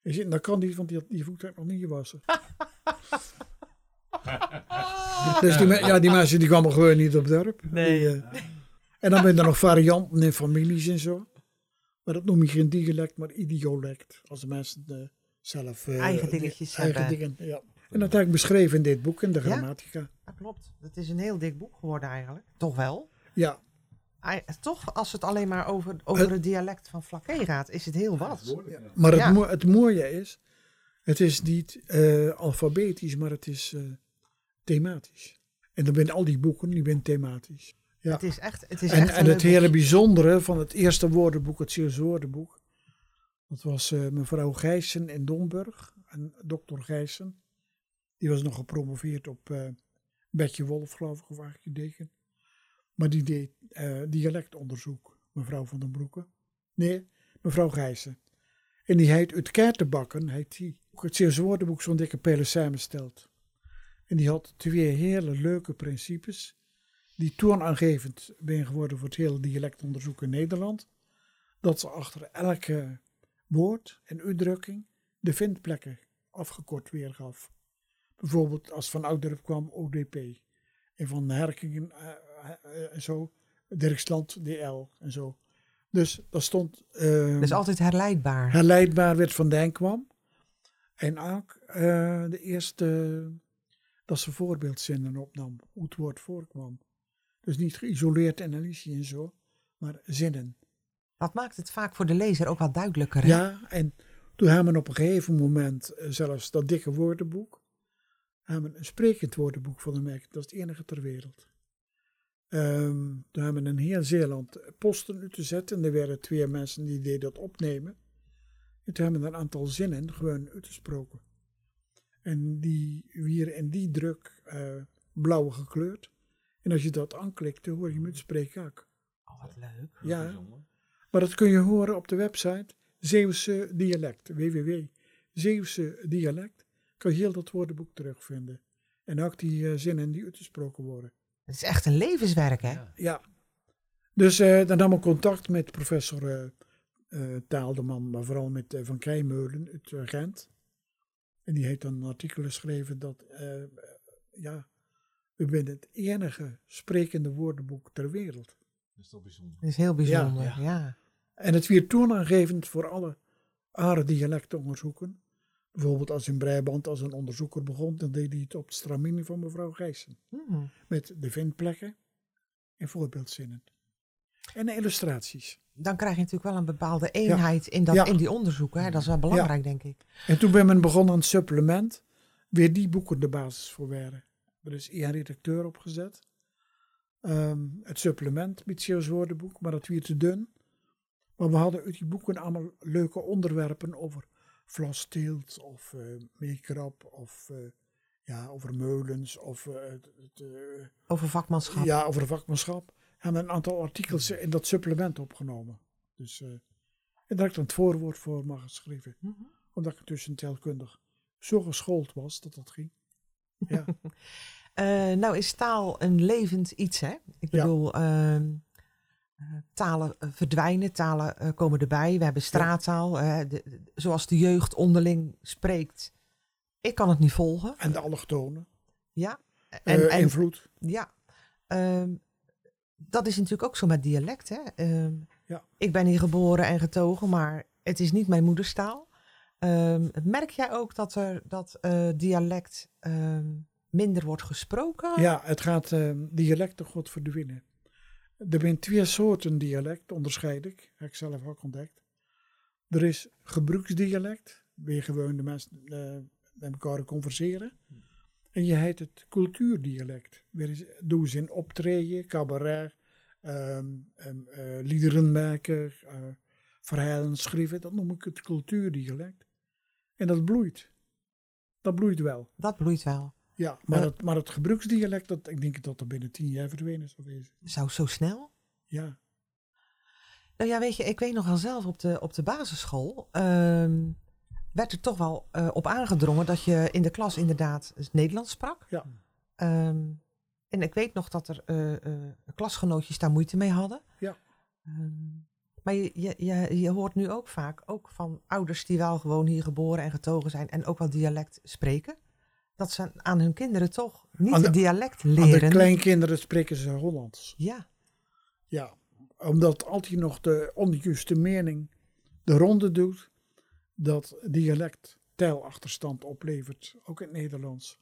B: Hij zei, dat kan niet, want die, had- die voet had nog niet gewassen. *laughs* dus die, ja, die mensen die kwamen gewoon niet op dorp.
C: Nee.
B: Die, eh, en dan ben er nog varianten in families en zo. Maar dat noem je geen dialect, maar idiolect. Als de mensen eh, zelf... eh,
C: Eigen dingetjes
B: eigen
C: hebben.
B: dingen, ja. En dat heb ik beschreven in dit boek, in de
C: Ja?
B: grammatica.
C: Dat klopt. Het is een heel dik boek geworden eigenlijk. Toch wel?
B: Ja,
C: Toch, als het alleen maar over, over
B: Het-
C: het dialect van Flaké gaat, is het heel wat.
B: maar het,
C: Ja.
B: mo- het mooie is, het is niet eh, alfabetisch, maar het is eh, thematisch. En dan zijn al die boeken, die zijn thematisch. Ja.
C: Het is echt, het is
B: En,
C: echt
B: en het hele bijzondere van het eerste woordenboek, het Zeeuws woordenboek, dat was eh, mevrouw Gijssen in Domburg, en dokter Gijssen. Die was nog gepromoveerd op eh Betje Wolf, geloof ik, of archideken. Maar die deed eh, dialectonderzoek, mevrouw van den Broeke. Nee, mevrouw Gijssen. En die heet uit Kaartenbakken, heet die. Het Zeeuws woordenboek zo'n dikke pijlen samenstelt. En die had twee hele leuke principes die toonaangevend zijn geworden voor het hele dialectonderzoek in Nederland. Dat ze achter elke woord en uitdrukking de vindplekken afgekort weergaf. Bijvoorbeeld als van Oudorp kwam ODP. En van Herkingen eh, eh, en zo, Dirksland DL en zo. Dus dat stond eh,
C: Dus altijd herleidbaar.
B: herleidbaar werd vandaan kwam. En ook eh, de eerste dat ze voorbeeldzinnen opnam, hoe het woord voorkwam. Dus niet geïsoleerd analyse en zo, maar zinnen.
C: Dat maakt het vaak voor de lezer ook wat duidelijker. hè?
B: Ja, en toen hebben we op een gegeven moment eh, zelfs dat dikke woordenboek, hebben een sprekend woordenboek van de merk. Dat is het enige ter wereld. Ehm, toen hebben we in heel Zeeland posten te zetten. En er waren twee mensen die deden dat opnemen. En toen hebben we een aantal zinnen gewoon uitgesproken. En die weer in die druk eh, blauw gekleurd. En als je dat aanklikt, dan hoor je hem uitspreken ook.
C: Oh, wat leuk.
B: Ja, maar dat kun je horen op de website Zeeuwse Dialect, www.zeeuwse Dialect. Kan je heel dat woordenboek terugvinden. En ook die eh, zinnen die uitgesproken worden.
C: Het is echt een levenswerk, hè?
B: Ja. Dus eh, dan nam ik contact met professor eh eh, Taaldeman, maar vooral met Van Keimeulen uit Gent. En die heeft dan een artikel geschreven dat, eh, ja, we zijn het enige sprekende woordenboek ter wereld.
D: Dat is toch bijzonder.
C: Dat is heel bijzonder,
B: Ja.
C: ja.
B: En het werd toonaangevend voor alle andere dialecten onderzoeken. Bijvoorbeeld als in Brabant, als een onderzoeker begon, dan deed hij het op het stramini van mevrouw Gijssen.
C: Hmm.
B: Met de vindplekken en voorbeeldzinnen. En illustraties.
C: Dan krijg je natuurlijk wel een bepaalde eenheid in, dat,
B: Ja.
C: in die onderzoeken. Hè? Dat is wel belangrijk, denk ik.
B: En toen ben men begonnen aan het supplement, weer die boeken de basis voor waren. Er is één redacteur opgezet. ehm, het supplement, Mitsio's woordenboek, maar dat weer te dun. Maar we hadden uit die boeken allemaal leuke onderwerpen over vlassteelt of eh meekrap of eh, ja, over meulens of eh,
C: Over vakmanschap.
B: ja, over vakmanschap. En een aantal artikels in dat supplement opgenomen. Dus, en daar heb ik dan het voorwoord voor mag geschreven.
C: Mhm.
B: Omdat ik tussen taalkundig zo geschoold was dat dat ging. Ja, *laughs*
C: nou is taal een levend iets, hè? Ik bedoel, ehm, eh, talen eh, verdwijnen, talen eh, komen erbij. We hebben straattaal, eh, de- de- zoals de jeugd onderling spreekt. Ik kan het niet volgen.
B: en de allochtonen.
C: Ja.
B: En, invloed.
C: ja. Ehm, dat is natuurlijk ook zo met dialect, hè? Ehm,
B: Ja.
C: Ik ben hier geboren en getogen, maar het is niet mijn moederstaal. Ehm, merk jij ook dat er dat dialect minder wordt gesproken?
B: Ja, het gaat eh, dialecten goed verdwijnen. Er zijn twee soorten dialect, onderscheid ik. Heb ik zelf ook ontdekt. Er is gebruiksdialect, waar gewoon de mensen eh, met elkaar converseren. En je heet het cultuurdialect. Is, doen ze in optreden, cabaret, eh, liederen maken, eh, verhalen schrijven. Dat noem ik het cultuurdialect. En dat bloeit. Dat bloeit wel.
C: Dat bloeit wel.
B: Ja, maar,
C: Eh.
B: het, maar het gebruiksdialect, dat, ik denk dat er binnen tien jaar verdwenen zou wezen.
C: Zou zo snel?
B: Ja,
C: Nou ja, weet je, ik weet nog wel zelf op de, op de basisschool. ehm, werd er toch wel eh, op aangedrongen dat je in de klas inderdaad Nederlands sprak.
B: Ja.
C: Ehm, en ik weet nog dat er eh, klasgenootjes daar moeite mee hadden.
B: Ja.
C: Ehm, maar je, je, je, je hoort nu ook vaak, ook van ouders die wel gewoon hier geboren en getogen zijn en ook wel dialect spreken, dat ze aan hun kinderen toch niet
B: de-
C: het dialect
B: aan de
C: leren.
B: kleinkinderen spreken ze Hollands.
C: Ja,
B: Ja, omdat altijd nog de onjuiste mening de ronde doet dat dialect tijlachterstand oplevert, ook in het Nederlands.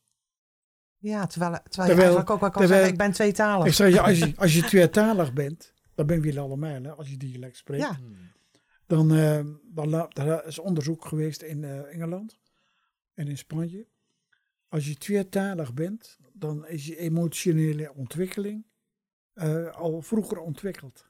C: ja terwijl, terwijl, je
B: Terwijl-
C: eigenlijk ook wel kan
B: terwijl-
C: zeggen, ik ben tweetalig.
B: Ik zeg je, als je, *laughs* als je tweetalig bent, dan ben je allemaal, hè, als je dialect spreekt.
C: Ja,
B: Dan, eh, dan er is onderzoek geweest in eh, Engeland en in Spanje. Als je tweetalig bent, dan is je emotionele ontwikkeling eh, al vroeger ontwikkeld.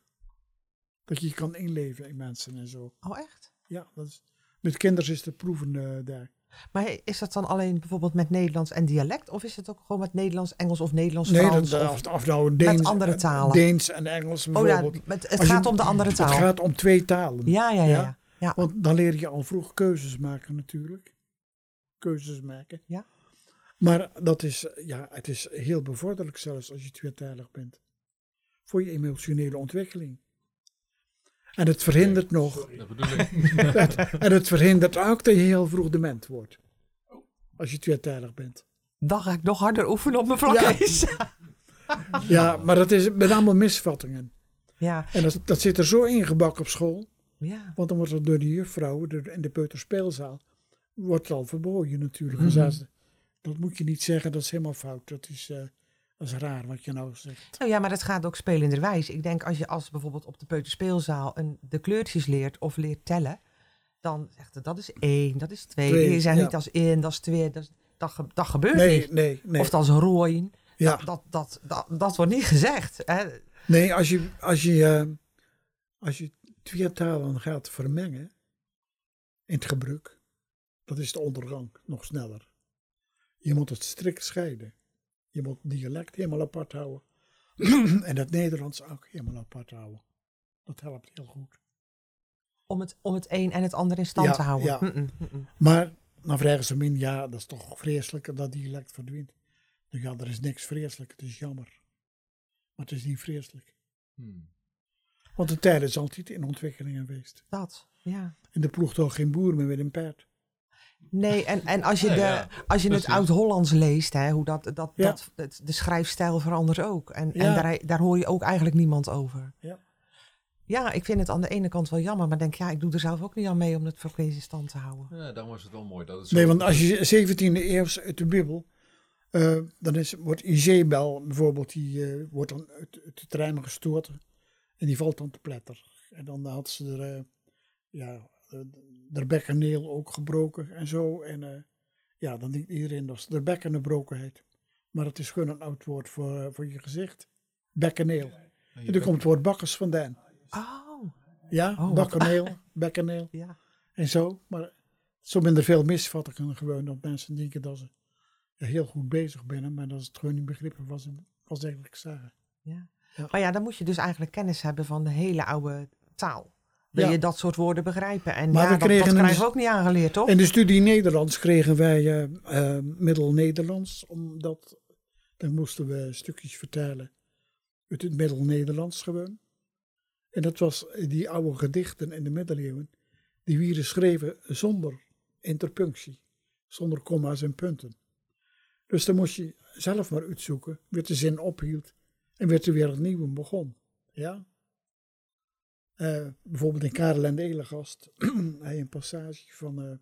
B: Dat je je kan inleven in mensen en zo.
C: oh echt?
B: Ja, dat is, met kinderen is te proeven eh, daar.
C: Maar is dat dan alleen bijvoorbeeld met Nederlands en dialect? Of is het ook gewoon met Nederlands, Engels of Nederlands,
B: Nee,
C: Frans? of-
B: of, nou Deens,
C: andere talen.
B: Deens en Engels
C: oh ja,
B: bijvoorbeeld.
C: met, het
B: je-
C: gaat om de andere taal.
B: Het gaat om twee talen.
C: Ja, ja. Ja?
B: ja.
C: ja.
B: Want dan leer je al vroeg keuzes maken natuurlijk. Keuzes maken.
C: Ja.
B: Maar dat is, ja, het is heel bevorderlijk zelfs als je tweetalig bent. Voor je emotionele ontwikkeling. En het verhindert nog,
D: Dat bedoel ik. *laughs*
B: en het verhindert ook dat je heel vroeg dement wordt. Als je tweetalig bent.
C: Dan ga ik nog harder oefenen op mijn vlakkees. Ja. *laughs*
B: Ja, maar dat is met allemaal misvattingen.
C: ja,
B: En dat, dat zit er zo ingebakken op school.
C: ja.
B: Want dan wordt het door de juffrouwen door- in de peuterspeelzaal wordt het al verboden natuurlijk. Ze, dat moet je niet zeggen, dat is helemaal fout. Dat is, dat is raar wat je nou zegt.
C: Nou ja, maar dat gaat ook spelenderwijs. Ik denk als je als bijvoorbeeld op de peuterspeelzaal een, de kleurtjes leert of leert tellen, dan zegt het dat is één, dat is twee.
B: Twee,
C: je zegt
B: ja.
C: niet als één, dat is twee. Dat, is- dat, ge- dat gebeurt
B: Nee,
C: niet.
B: nee, nee.
C: Of dat is rooi.
B: ja.
C: Dat, dat, dat, dat wordt niet gezegd. Hè?
B: nee, als je, als, je, eh, als je twee talen gaat vermengen in het gebruik, dat is de ondergang nog sneller. Je moet het strikt scheiden. Je moet het dialect helemaal apart houden. *clears throat* en het Nederlands ook helemaal apart houden. Dat helpt heel goed.
C: Om het, om het een en het ander in stand
B: Ja,
C: te houden.
B: ja.
C: Mm-mm, mm-mm.
B: Maar dan vragen ze min, ja, dat is toch vreselijk dat dialect verdwijnt. Dan ja, er is niks vreselijk, het is jammer. Maar het is niet vreselijk.
D: Hmm.
B: Want de tijd is altijd in ontwikkeling geweest.
C: Dat, ja.
B: En er ploegt toch geen boer meer met een paard.
C: Nee, en, en als je,
D: Ja,
C: de,
D: ja,
C: als je het. Oud-Hollands leest, hè, hoe dat, dat,
B: Ja.
C: dat, het- de schrijfstijl verandert ook. En, en daar, daar hoor je ook eigenlijk niemand over.
B: Ja.
C: Ja, ik vind het aan de ene kant wel jammer, maar denk ja, ik doe er zelf ook niet aan mee om het voor in stand te houden.
D: Ja, daarom was het wel mooi. Dat het
B: Nee, want als je 17e eeuw uit de Bijbel, eh, dan is, wordt Izebel bijvoorbeeld, die eh, wordt dan uit, uit de trein gestoten en die valt dan te pletter. En dan had ze er, eh, ja, eh, de bekkeneel ook gebroken en zo. En eh, ja, dan denkt iedereen dat is de bekkenbrokenheid. Maar het is gewoon een oud woord voor, eh, voor je gezicht. bekkeneel. En daar komt het woord bakkers vandaan.
C: Oh,
B: Ja,
C: Oh,
B: bakkeneel, *laughs* bekkeneel
C: ja.
B: en zo. Maar zo minder veel misvattingen gewoon. Dat mensen denken dat ze heel goed bezig zijn. Maar dat ze het gewoon niet begrippen was, was eigenlijk zeggen.
C: ja.
B: Ja.
C: Maar ja, dan moet je dus eigenlijk kennis hebben van de hele oude taal. Wil
B: Ja.
C: je dat soort woorden begrijpen? En
B: Maar
C: ja,
B: we
C: dat,
B: kregen
C: dat krijgen we ook niet aangeleerd, toch?
B: In de studie Nederlands kregen wij eh, eh, Middel-Nederlands, omdat dan moesten we stukjes vertalen uit het Middel-Nederlands gewoon. En dat was die oude gedichten in de middeleeuwen, die werden geschreven zonder interpunctie, zonder komma's en punten. Dus dan moest je zelf maar uitzoeken, weer de zin ophield en weer er weer opnieuw begon. Ja? Eh, bijvoorbeeld in Karel en de Elegast, *clears throat* hij een passage van, eh,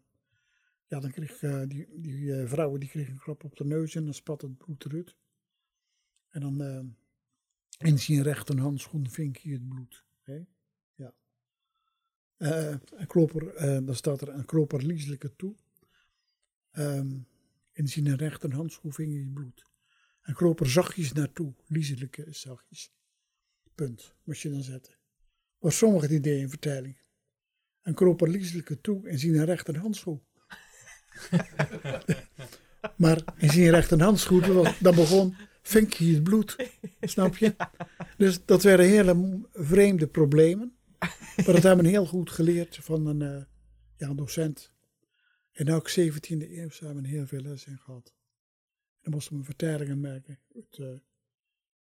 B: ja dan kreeg eh, die, die vrouwen die kregen een klap op de neus en dan spat het bloed eruit. En dan in zijn rechterhandschoen vink je het bloed. Hè? Ja. Een kloper, dan staat er een kloper lieselijke toe. Ehm, in zijn rechterhandschoen vink je het bloed. Een kloper zachtjes naartoe, lieselijke zachtjes. Punt, moet je dan zetten. Maar sommige ideeën in vertaling. Een kroper lieselijke toe en zien een rechterhandschoen. *laughs* maar in zijn rechterhandschoen, was- dat begon vinkje het bloed. Snap je? Dus dat werden hele vreemde problemen. Maar dat hebben we heel goed geleerd van een, eh, ja, een docent. En ook 17e eeuw hebben we heel veel les in gehad. Dan moesten we vertalingen maken uit eh,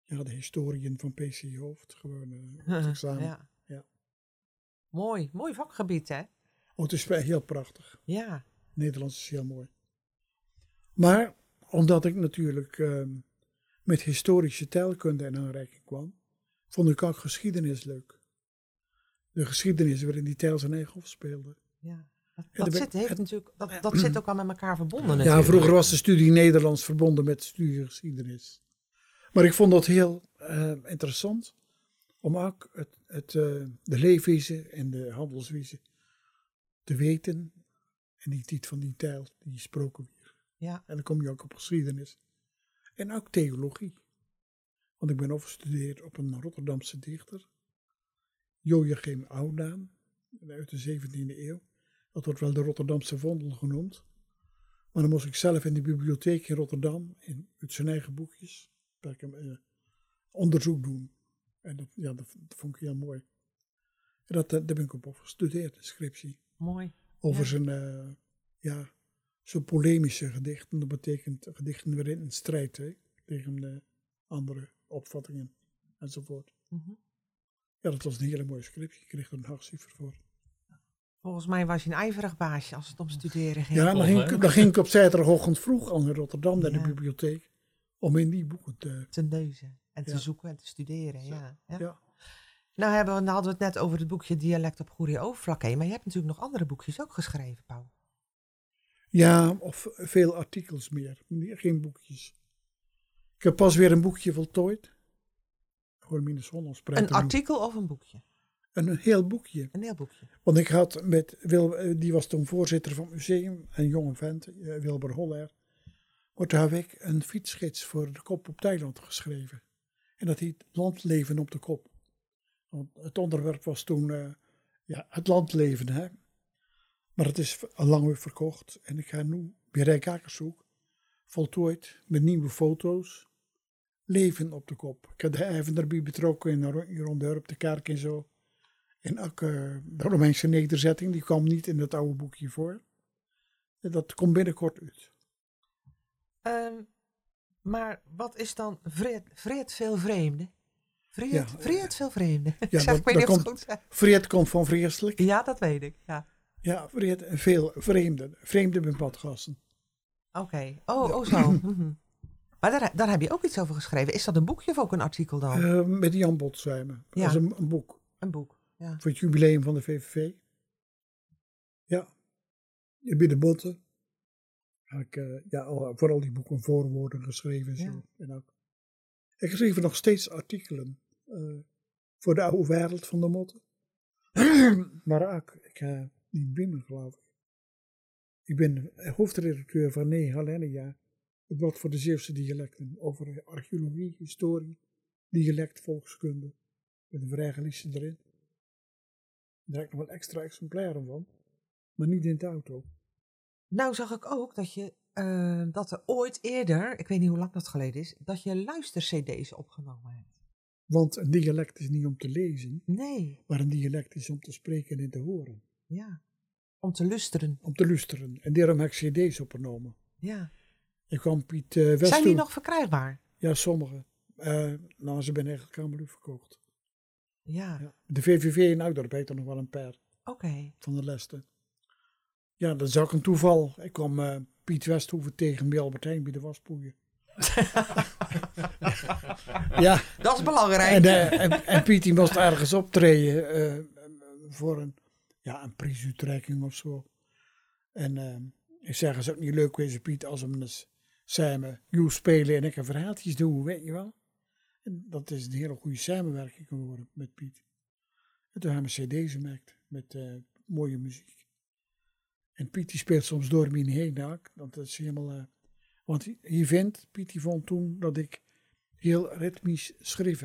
B: ja, de historieën van PC Hoofd. Gewoon het *laughs* examen.
C: ja. Mooi, mooi vakgebied, hè?
B: Oh, het is heel prachtig.
C: Ja.
B: Nederlands is heel mooi. Maar omdat ik natuurlijk ehm, met historische taalkunde in aanraking kwam, vond ik ook geschiedenis leuk. De geschiedenis waarin die taal zijn eigen rol speelde.
C: ja. Dat, zit, heeft natuurlijk, dat, dat zit ook al met elkaar verbonden
B: Ja,
C: natuurlijk.
B: vroeger was de studie Nederlands verbonden met de studie geschiedenis. Maar ik vond dat heel eh, interessant om ook het, het, eh, de leefwijze en de handelswijze te weten. En die tijd van die taal die gesproken werd.
C: Ja.
B: En dan kom je ook op geschiedenis. En ook theologie. Want ik ben afgestudeerd op een Rotterdamse dichter. Joachim Oudaan, uit de 17e eeuw. Dat wordt wel de Rotterdamse vondel genoemd. Maar dan moest ik zelf in de bibliotheek in Rotterdam, in, uit zijn eigen boekjes, hem, eh, onderzoek doen. En dat, ja, dat, dat vond ik heel mooi. En dat, eh, daar ben ik op afgestudeerd, de scriptie.
C: Mooi.
B: Over
C: Ja.
B: zijn, eh, ja, zijn polemische gedichten. Dat betekent gedichten waarin een strijd hè, tegen de andere opvattingen enzovoort.
C: Mhm.
B: Ja, dat was een hele mooie scriptie. Ik kreeg er een hoogcijfer voor.
C: Volgens mij was je een ijverig baasje als het om studeren ging.
B: Ja, dan ging, ik- dan ging ik op zaterdagochtend vroeg al naar Rotterdam, naar
C: Ja.
B: de bibliotheek, om in die boeken te...
C: Te neuzen en te
B: Ja.
C: zoeken en te studeren. Ja. Ja.
B: Ja.
C: Nou, hebben we, nou hadden we het net over het boekje Dialect op Goeree Overflakkee. Maar je hebt natuurlijk nog andere boekjes ook geschreven, Paul.
B: Ja, of veel artikels meer, geen boekjes. Ik heb pas weer een boekje voltooid. Minus Hollands
C: Een artikel of een boekje?
B: Een heel boekje.
C: Een heel boekje.
B: Want ik had met Wil, eh, die was toen voorzitter van het museum, een jonge vent, eh, Wilbur Holler. Maar toen heb ik een fietsgids voor de kop op Thailand geschreven. En dat heet Landleven op de kop. Want het onderwerp was toen eh, ja, het landleven. Hè? Maar het is al lang weer verkocht. En ik ga nu bij Rijkakershoek voltooid met nieuwe foto's. Leven op de kop. Ik heb de even erbij betrokken in rond de kerk en zo. En ook de Romeinse nederzetting, die kwam niet in dat oude boekje voor. En dat komt binnenkort uit.
C: Ehm, maar wat is dan vreed, vreed veel vreemde? Vreed,
B: Ja,
C: vreed veel vreemde.
B: ja,
C: ik *laughs* zeg,
B: dat-
C: ik weet
B: dat
C: niet of het
B: komt-
C: goed.
B: Vreed komt van vreselijk.
C: Ja, dat weet ik. Ja.
B: Ja, vreed veel vreemden. Vreemden met badgassen.
C: Oké. Oh, oh zo. Mhm. Maar daar, daar heb je ook iets over geschreven. Is dat een boekje of ook een artikel dan?
B: Eh, met Jan Botswijmen.
C: Ja.
B: Dat is een, een boek
C: een boek. Ja.
B: voor het jubileum van de VVV. Ja. Je bent de botten. Heb ik eh, ja, al, vooral die boeken voorwoorden geschreven. en Zo.
C: Ja.
B: En ook. Ik schreef nog steeds artikelen eh, voor de oude wereld van de motten. *clears throat* maar ook, ik uh, niet binnen geloof ik. Ik ben hoofdredacteur van Nee Halenia, het blad voor de Zeeuwse dialecten over archeologie, historie, dialect volkskunde. Met een vrijgeliefde erin. Daar heb ik nog wel extra exemplaren van. Maar niet in de auto.
C: Nou zag ik ook dat je eh, dat er ooit eerder, ik weet niet hoe lang dat geleden is, dat je luister-CD's opgenomen hebt.
B: Want een dialect is niet om te lezen,
C: Nee,
B: maar een dialect is om te spreken en te horen.
C: ja. Om te lusteren.
B: Om te luisteren. En daarom heb ik cd's opgenomen.
C: Ja.
B: Ik kwam Piet uh, West
C: Zijn die nog verkrijgbaar?
B: Ja, sommige. Eh, nou, ze zijn eigenlijk allemaal nu verkocht.
C: Ja,
B: Ja. De VVV in Oudorp heeft er nog wel een paar
C: oké.
B: van de lessen. Ja, dat is ook een toeval. Ik kwam eh, Piet Westhoeven tegen bij Albert Heijn bij de waspoeien. *laughs* ja,
C: Dat is belangrijk.
B: en, eh, en, en Piet die moest ergens optreden eh, voor een, ja, een prijsuitreiking of zo. En ik zeg, is ook niet leuk wezen Piet als we eens samen you spelen en ik een verhaaltjes doen, weet je wel. En dat is een hele goede samenwerking geworden met Piet. En toen hebben we cd's gemaakt met mooie muziek. En Piet die speelt soms door me heen ook. Dat is helemaal... eh, want je vindt, Piet die vond toen dat ik heel ritmisch schreef.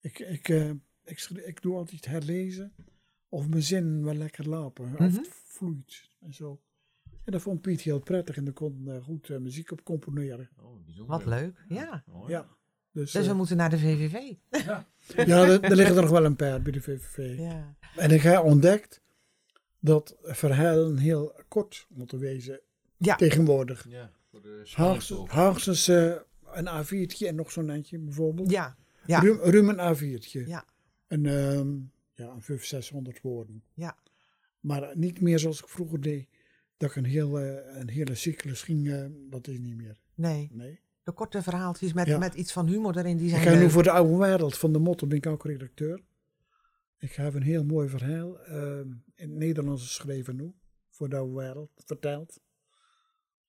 B: Ik, ik, eh, ik, ik doe altijd herlezen of mijn zin wel lekker lopen. Of
C: Mhm.
B: het vloeit en zo. En dat vond Piet heel prettig en daar kon eh, goed muziek op componeren.
D: Oh, bijzonder.
C: Wat leuk. Ja.
D: Mooi.
B: Ja. Dus,
C: Dus we moeten naar de VVV. *laughs*
B: ja, er, er liggen er nog wel een paar bij de VVV.
C: Ja.
B: En ik heb ontdekt dat verhalen heel kort moeten wezen
C: Ja.
B: tegenwoordig.
D: Ja, voor de
B: Hoogstens,
D: spanningsboog.
B: hoogstens eh, een A4'tje en nog zo'n eindje bijvoorbeeld.
C: Ja. Ja.
B: Ruim, ruim een A4'tje.
C: Ja.
B: En ehm, ja, een 500, 600 woorden.
C: Ja.
B: Maar niet meer zoals ik vroeger deed. Dat ik een, heel, eh, een hele cyclus ging, eh, dat is niet meer.
C: Nee.
B: Nee.
C: De korte verhaaltjes met,
B: Ja.
C: met iets van humor erin, die
B: Ik
C: zijn
B: ga nu voor de oude wereld van de motto, ben ik ook redacteur. Ik heb een heel mooi verhaal eh, in het Nederlands geschreven nu, voor de wereld, verteld.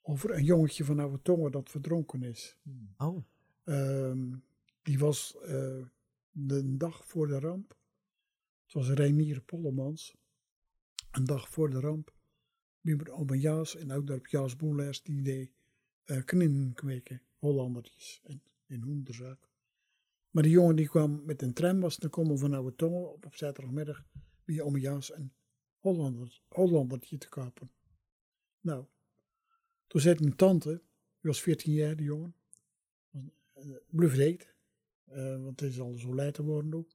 B: Over een jongetje van oude tongen dat verdronken is.
C: Oh.
B: Ehm, die was eh, de dag voor de ramp. Het was Reinier Pollemans. Een dag voor de ramp. Met oma Jaas in Oudorp Jaas Boelers die deed eh kninnen kweken. Hollandertjes en in hoenderzaak. Maar die jongen die kwam met een tram was te komen van Oude Tongen op, op zaterdagmiddag bij oma Jaas een Hollander, Hollandertje te kopen. Nou, toen zei mijn tante, die was 14 jaar die jongen, bluf deed. Eh, want het is al zo laat geworden ook.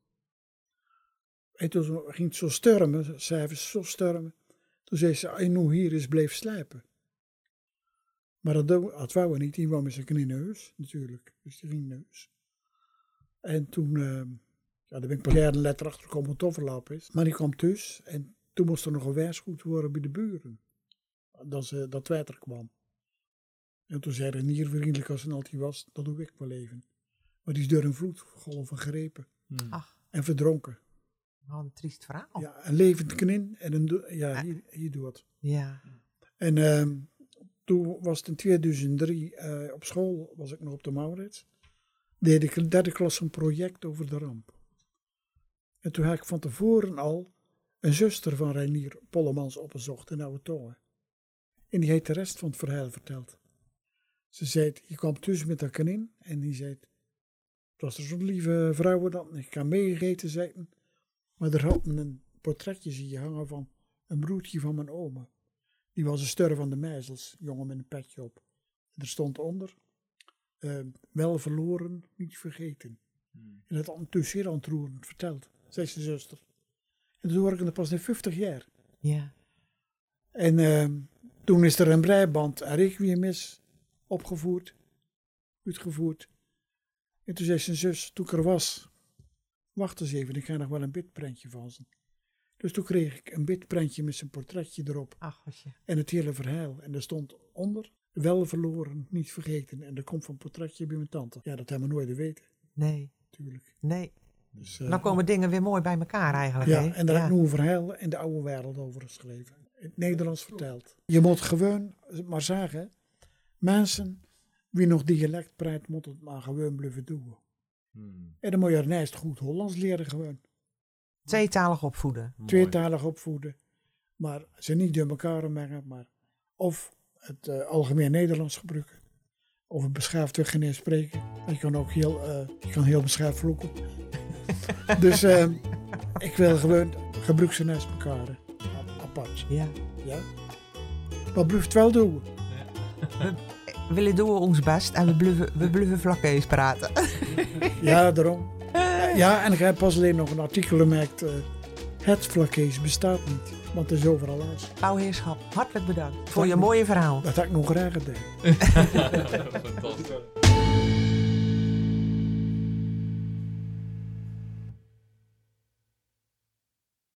B: En toen ging het zo stormen, s'avonds zo stormen. Toen zei ze, hij nu hier is bleef slijpen. Maar dat dat wou hij niet, die wou met zijn knie huis, natuurlijk. Dus die ging huis. En toen, eh, ja, daar ben ik pas jaren later achter gekomen wat het overloop is. Maar die kwam thuis en toen moest er nog een waarschuwd worden bij de buren. Dat, ze, dat water kwam. En toen zei Renier, vriendelijk als hij altijd was, dat doe ik wel even. Maar die is door een vloedgolven gegrepen
D: Hmm.
C: Ach,
B: en verdronken.
C: wat een triest verhaal.
B: Ja, een levend knin en een, ja, hier, hier doet.
C: Ja.
B: En ehm, toen was het in 2003 eh, op school, was ik nog op de Maurits. Deed ik in derde klas een project over de ramp. En toen had ik van tevoren al een zuster van Reinier Pollemans opgezocht in Oude Tongen. En die heeft de rest van het verhaal verteld. Ze zei, je kwam thuis met haar kanin en die zei, het was er zo'n lieve vrouw dat ik kan meegegeten zitten. Maar er had een portretje zie je hangen van een broertje van mijn oma. Die was een stur van de meisels, jongen met een petje op. Er stond onder, eh, wel verloren, niet vergeten.
D: Hmm.
B: En dat ondertussen zeer ontroerend verteld, zei zijn zuster. En toen hoorde ik het pas in 50 jaar.
C: Ja.
B: En eh, toen is er een breiband en Requiem is opgevoerd, uitgevoerd. En toen zei zijn zus, toen ik er was, wacht eens even, ik ga nog wel een bitprentje van ze. Dus toen kreeg ik een bitprentje met zijn portretje erop
C: Ach, je.
B: en het hele verhaal. En er stond onder, wel verloren, niet vergeten. En er komt van portretje bij mijn tante. Ja, dat hebben we nooit weten,
C: Nee,
B: natuurlijk.
C: nee.
B: Dus, eh,
C: Dan komen dingen weer mooi bij elkaar eigenlijk.
B: ja, en daar
C: ja.
B: heb ik nu een verhaal in de oude wereld over geschreven. In het Nederlands verteld. Je moet gewoon maar zeggen, mensen wie nog dialect praat, moet het maar gewoon blijven doen.
D: Hmm.
B: En dan moet je ernaast goed Hollands leren gewoon.
C: Tweetalig opvoeden.
D: Mooi.
B: Tweetalig opvoeden. Maar ze niet door elkaar mengen, maar of het eh, algemeen Nederlands gebruiken. over beschaafd weg geen eens spreken. En je kan ook heel, eh, je kan heel beschaafd vloeken. *laughs* dus eh, ik wil gewoon gebruik ze naast elkaar. Apart.
C: Ja.
B: Ja? Maar blijft het wel doen.
C: We *laughs* willen doen ons best en we blijven, we vlak eens praten.
B: Ja, daarom. Ja, en ik heb pas alleen nog een artikel gemaakt. Het vlakkees bestaat niet, want het is overal als.
C: Bouwheerschap, hartelijk bedankt voor je mooie verhaal.
B: Dat had ik nog graag gedaan. *laughs* *laughs*
D: Fantastisch.